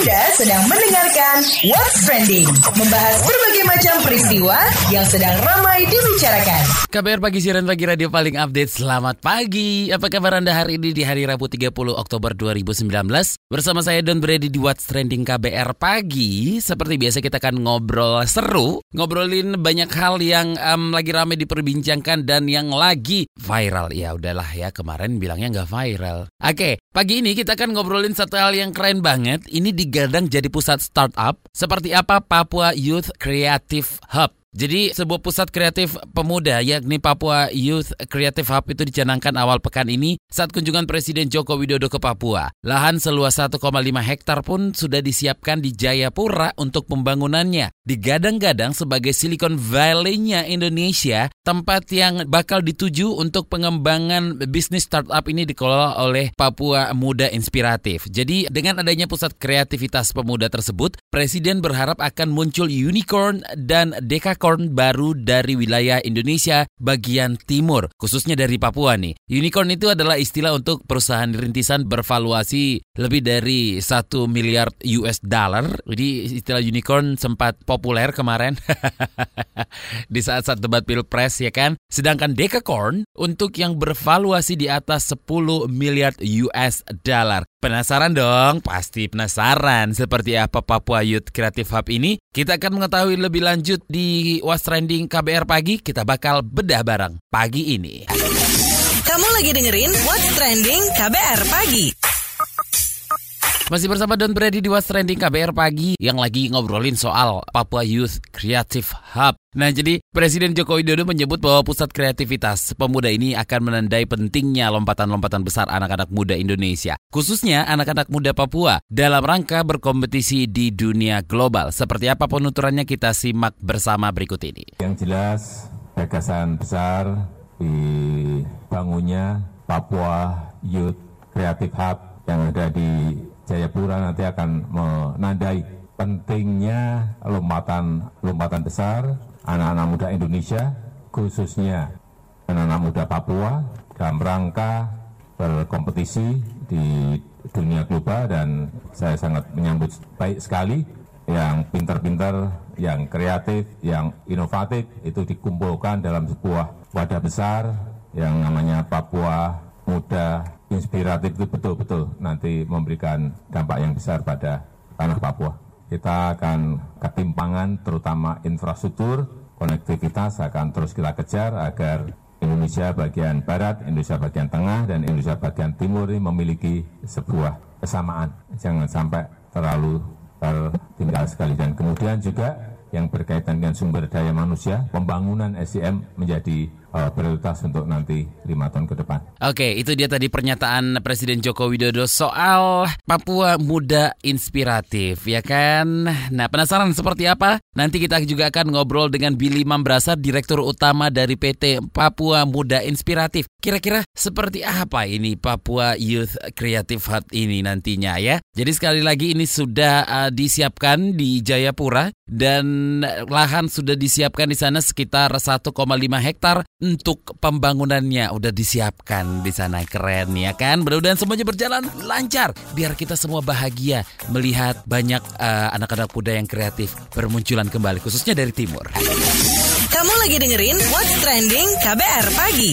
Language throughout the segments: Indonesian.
Anda sedang mendengarkan What's Trending, membahas berbagai macam peristiwa yang sedang ramai dibicarakan. KBR Pagi Siaran Pagi Radio paling update. Selamat pagi. Apa kabar Anda hari ini di hari Rabu 30 Oktober 2019? Bersama saya Don Brady di What's Trending KBR Pagi. Seperti biasa kita akan ngobrol seru, ngobrolin banyak hal yang um, lagi ramai diperbincangkan dan yang lagi viral. Ya udahlah ya, kemarin bilangnya nggak viral. Oke, pagi ini kita akan ngobrolin satu hal yang keren banget. Ini digadang jadi pusat startup. Seperti apa Papua Youth Creative Hub. Jadi sebuah pusat kreatif pemuda yakni Papua Youth Creative Hub itu dicanangkan awal pekan ini saat kunjungan Presiden Joko Widodo ke Papua. Lahan seluas 1,5 hektar pun sudah disiapkan di Jayapura untuk pembangunannya. Digadang-gadang sebagai Silicon Valley-nya Indonesia, tempat yang bakal dituju untuk pengembangan bisnis startup ini dikelola oleh Papua Muda Inspiratif. Jadi dengan adanya pusat kreativitas pemuda tersebut, Presiden berharap akan muncul unicorn dan dekakorn baru dari wilayah Indonesia bagian timur, khususnya dari Papua nih. Unicorn itu adalah istilah untuk perusahaan rintisan bervaluasi lebih dari satu miliar US dollar. Jadi istilah unicorn sempat populer kemarin di saat-saat debat pilpres ya kan. Sedangkan dekakorn untuk yang bervaluasi di atas 10 miliar US dollar. Penasaran dong? Pasti penasaran seperti apa Papua Youth Creative Hub ini? Kita akan mengetahui lebih lanjut di What's Trending KBR Pagi. Kita bakal bedah bareng pagi ini. Kamu lagi dengerin What's Trending KBR Pagi. Masih bersama Don Brady di What's Trending KBR Pagi yang lagi ngobrolin soal Papua Youth Creative Hub. Nah jadi Presiden Joko Widodo menyebut bahwa pusat kreativitas pemuda ini akan menandai pentingnya lompatan-lompatan besar anak-anak muda Indonesia. Khususnya anak-anak muda Papua dalam rangka berkompetisi di dunia global. Seperti apa penuturannya kita simak bersama berikut ini. Yang jelas gagasan besar dibangunnya Papua Youth Creative Hub yang ada di Jayapura nanti akan menandai pentingnya lompatan lompatan besar anak-anak muda Indonesia khususnya anak-anak muda Papua dalam rangka berkompetisi di dunia global dan saya sangat menyambut baik sekali yang pintar-pintar, yang kreatif, yang inovatif itu dikumpulkan dalam sebuah wadah besar yang namanya Papua Muda inspiratif itu betul-betul nanti memberikan dampak yang besar pada tanah Papua. Kita akan ketimpangan terutama infrastruktur, konektivitas akan terus kita kejar agar Indonesia bagian barat, Indonesia bagian tengah, dan Indonesia bagian timur ini memiliki sebuah kesamaan. Jangan sampai terlalu tertinggal sekali. Dan kemudian juga yang berkaitan dengan sumber daya manusia, pembangunan SDM menjadi prioritas untuk nanti lima tahun ke depan. Oke, itu dia tadi pernyataan Presiden Joko Widodo soal Papua Muda Inspiratif, ya kan? Nah, penasaran seperti apa? Nanti kita juga akan ngobrol dengan Billy Mambrasa, Direktur Utama dari PT Papua Muda Inspiratif. Kira-kira seperti apa ini Papua Youth Creative Hub ini nantinya ya? Jadi sekali lagi ini sudah uh, disiapkan di Jayapura dan lahan sudah disiapkan di sana sekitar 1,5 hektar untuk pembangunannya udah disiapkan di sana keren ya kan? Mudah-mudahan semuanya berjalan lancar biar kita semua bahagia melihat banyak anak anak-anak muda yang kreatif bermunculan kembali khususnya dari timur. Kamu lagi dengerin What's Trending KBR Pagi.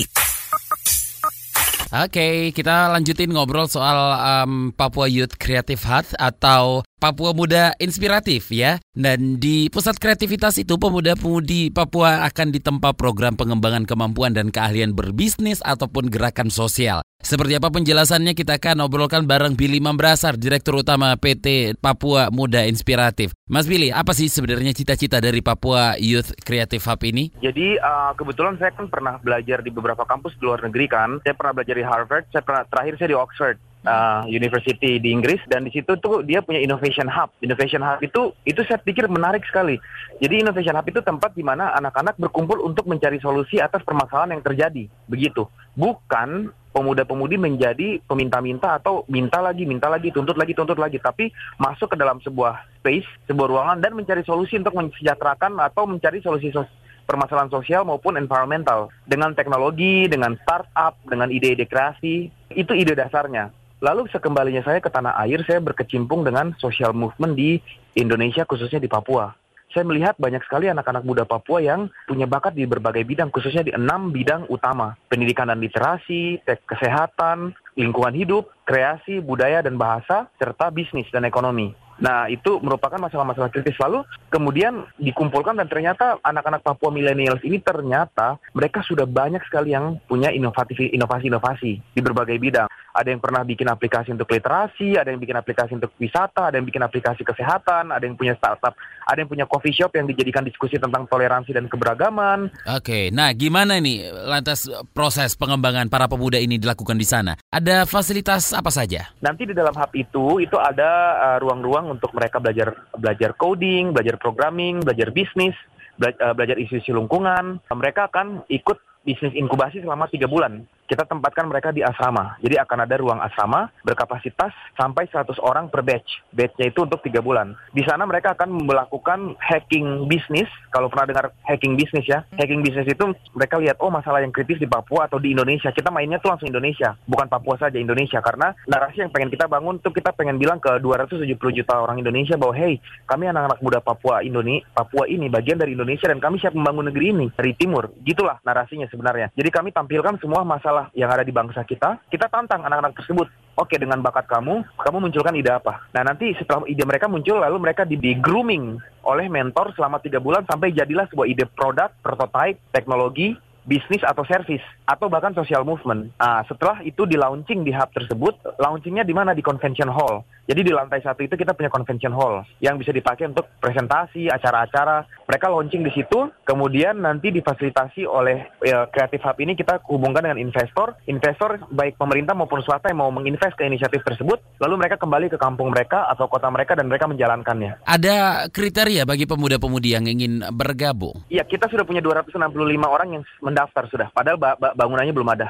Oke, kita lanjutin ngobrol soal um, Papua Youth Creative Hub atau Papua Muda Inspiratif ya. Dan di pusat kreativitas itu pemuda-pemudi Papua akan ditempa program pengembangan kemampuan dan keahlian berbisnis ataupun gerakan sosial. Seperti apa penjelasannya kita akan obrolkan bareng Billy Mambrasar, Direktur Utama PT Papua Muda Inspiratif. Mas Billy, apa sih sebenarnya cita-cita dari Papua Youth Creative Hub ini? Jadi uh, kebetulan saya kan pernah belajar di beberapa kampus di luar negeri kan. Saya pernah belajar di Harvard, saya pernah terakhir saya di Oxford uh, University di Inggris dan di situ tuh dia punya innovation hub. Innovation hub itu itu saya pikir menarik sekali. Jadi innovation hub itu tempat di mana anak-anak berkumpul untuk mencari solusi atas permasalahan yang terjadi. Begitu. Bukan pemuda-pemudi menjadi peminta-minta atau minta lagi, minta lagi, tuntut lagi, tuntut lagi, tapi masuk ke dalam sebuah space, sebuah ruangan dan mencari solusi untuk mensejahterakan atau mencari solusi sos permasalahan sosial maupun environmental dengan teknologi, dengan startup, dengan ide-ide kreasi. Itu ide dasarnya. Lalu sekembalinya saya ke tanah air, saya berkecimpung dengan social movement di Indonesia, khususnya di Papua. Saya melihat banyak sekali anak-anak muda Papua yang punya bakat di berbagai bidang, khususnya di enam bidang utama. Pendidikan dan literasi, kesehatan, lingkungan hidup, kreasi, budaya dan bahasa, serta bisnis dan ekonomi. Nah, itu merupakan masalah-masalah kritis. Lalu kemudian dikumpulkan dan ternyata anak-anak Papua millennials ini ternyata mereka sudah banyak sekali yang punya inovasi-inovasi di berbagai bidang. Ada yang pernah bikin aplikasi untuk literasi, ada yang bikin aplikasi untuk wisata, ada yang bikin aplikasi kesehatan, ada yang punya startup, ada yang punya coffee shop yang dijadikan diskusi tentang toleransi dan keberagaman. Oke, nah gimana nih lantas proses pengembangan para pemuda ini dilakukan di sana? Ada fasilitas apa saja? Nanti di dalam hub itu itu ada uh, ruang-ruang untuk mereka belajar belajar coding, belajar programming, belajar bisnis, uh, belajar isu-isu lingkungan. Mereka akan ikut bisnis inkubasi selama tiga bulan kita tempatkan mereka di asrama. Jadi akan ada ruang asrama berkapasitas sampai 100 orang per batch. Batchnya itu untuk tiga bulan. Di sana mereka akan melakukan hacking bisnis. Kalau pernah dengar hacking bisnis ya, hacking bisnis itu mereka lihat oh masalah yang kritis di Papua atau di Indonesia. Kita mainnya tuh langsung Indonesia, bukan Papua saja Indonesia. Karena narasi yang pengen kita bangun tuh kita pengen bilang ke 270 juta orang Indonesia bahwa hey kami anak-anak muda Papua Indonesia, Papua ini bagian dari Indonesia dan kami siap membangun negeri ini dari timur. Gitulah narasinya sebenarnya. Jadi kami tampilkan semua masalah masalah yang ada di bangsa kita, kita tantang anak-anak tersebut. Oke, dengan bakat kamu, kamu munculkan ide apa? Nah, nanti setelah ide mereka muncul, lalu mereka di grooming oleh mentor selama tiga bulan sampai jadilah sebuah ide produk, prototype, teknologi, bisnis atau service atau bahkan social movement. Nah, setelah itu di launching di hub tersebut, launchingnya di mana di convention hall. Jadi di lantai satu itu kita punya convention hall yang bisa dipakai untuk presentasi, acara-acara. Mereka launching di situ, kemudian nanti difasilitasi oleh ya, Creative Hub ini kita hubungkan dengan investor. Investor baik pemerintah maupun swasta yang mau menginvest ke inisiatif tersebut, lalu mereka kembali ke kampung mereka atau kota mereka dan mereka menjalankannya. Ada kriteria bagi pemuda-pemudi yang ingin bergabung? Iya, kita sudah punya 265 orang yang mendaftar sudah, padahal ba ba bangunannya belum ada.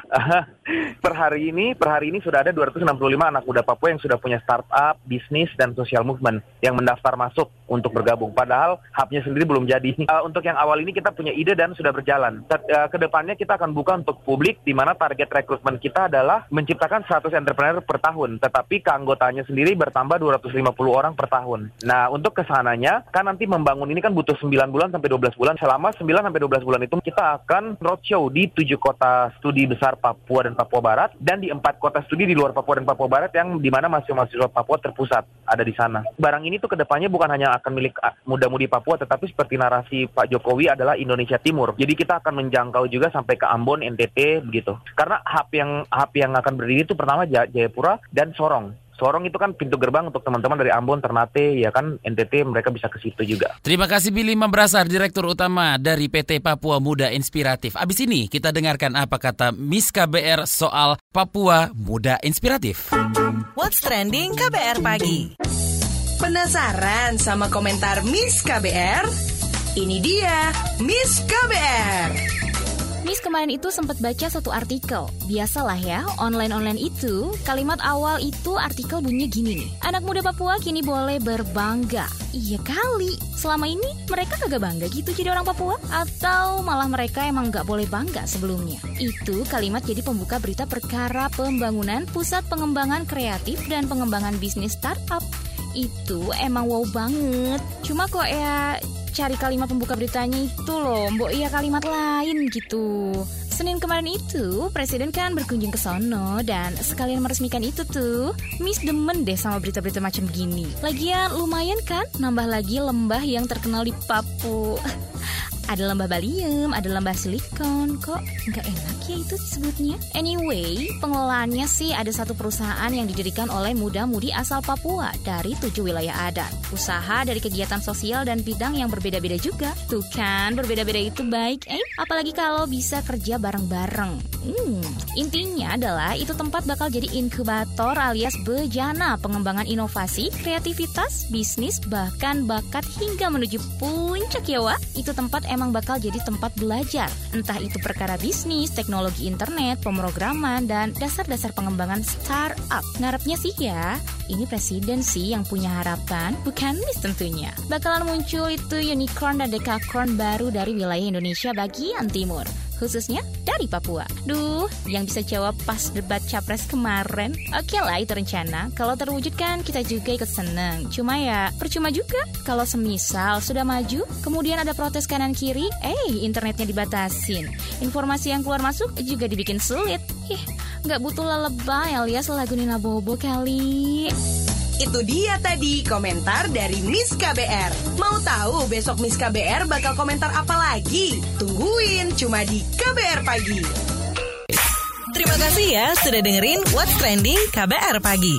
per hari ini, per hari ini sudah ada 265 anak muda Papua yang sudah punya startup bisnis, dan social movement yang mendaftar masuk untuk bergabung. Padahal hubnya sendiri belum jadi. Uh, untuk yang awal ini kita punya ide dan sudah berjalan. Uh, ke depannya kita akan buka untuk publik di mana target rekrutmen kita adalah menciptakan 100 entrepreneur per tahun. Tetapi keanggotanya sendiri bertambah 250 orang per tahun. Nah untuk ke sananya kan nanti membangun ini kan butuh 9 bulan sampai 12 bulan. Selama 9 sampai 12 bulan itu kita akan roadshow di tujuh kota studi besar Papua dan Papua Barat dan di empat kota studi di luar Papua dan Papua Barat yang di mana masih mahasiswa Papua terpusat ada di sana. Barang ini tuh ke depannya bukan hanya akan milik ah, muda-mudi Papua, tetapi seperti narasi Pak Jokowi adalah Indonesia Timur. Jadi kita akan menjangkau juga sampai ke Ambon, NTT begitu. Karena hub yang hub yang akan berdiri itu pertama Jayapura dan Sorong. Sorong itu kan pintu gerbang untuk teman-teman dari Ambon, Ternate, ya kan NTT mereka bisa ke situ juga. Terima kasih Billy Membrasar, Direktur Utama dari PT Papua Muda Inspiratif. Abis ini kita dengarkan apa kata Miss KBR soal Papua Muda Inspiratif. What's Trending KBR Pagi. Penasaran sama komentar Miss KBR? Ini dia Miss KBR. Miss kemarin itu sempat baca satu artikel. Biasalah ya, online-online itu, kalimat awal itu artikel bunyinya gini nih. Anak muda Papua kini boleh berbangga. Iya kali, selama ini mereka kagak bangga gitu jadi orang Papua? Atau malah mereka emang gak boleh bangga sebelumnya? Itu kalimat jadi pembuka berita perkara pembangunan pusat pengembangan kreatif dan pengembangan bisnis startup. Itu emang wow banget. Cuma kok ya cari kalimat pembuka beritanya itu loh, mbok iya kalimat lain gitu. Senin kemarin itu, Presiden kan berkunjung ke sono dan sekalian meresmikan itu tuh. Miss demen deh sama berita-berita macam gini. Lagian lumayan kan nambah lagi lembah yang terkenal di Papua. Ada lembah balium, ada lembah silikon, kok nggak enak ya itu disebutnya? Anyway, pengelolaannya sih ada satu perusahaan yang didirikan oleh muda-mudi asal Papua dari tujuh wilayah adat. Usaha dari kegiatan sosial dan bidang yang berbeda-beda juga. Tuh kan, berbeda-beda itu baik, eh? Apalagi kalau bisa kerja bareng-bareng. Hmm, intinya adalah itu tempat bakal jadi inkubator alias bejana pengembangan inovasi, kreativitas, bisnis, bahkan bakat hingga menuju puncak ya, Wak. Itu tempat emang bakal jadi tempat belajar. Entah itu perkara bisnis, teknologi internet, pemrograman, dan dasar-dasar pengembangan startup. Ngarepnya sih ya, ini presiden sih yang punya harapan, bukan Miss tentunya. Bakalan muncul itu unicorn dan dekakorn baru dari wilayah Indonesia bagian timur. Khususnya dari Papua. Duh, yang bisa jawab pas debat capres kemarin. Oke lah itu rencana. Kalau terwujudkan kita juga ikut seneng. Cuma ya percuma juga. Kalau semisal sudah maju, kemudian ada protes kanan kiri, eh internetnya dibatasin. Informasi yang keluar masuk juga dibikin sulit. Ih, nggak butuh lebay alias lagu Nina Bobo kali. Itu dia tadi komentar dari Miss KBR. Mau tahu besok Miss KBR bakal komentar apa lagi? Tungguin cuma di KBR Pagi. Terima kasih ya sudah dengerin What's Trending KBR Pagi.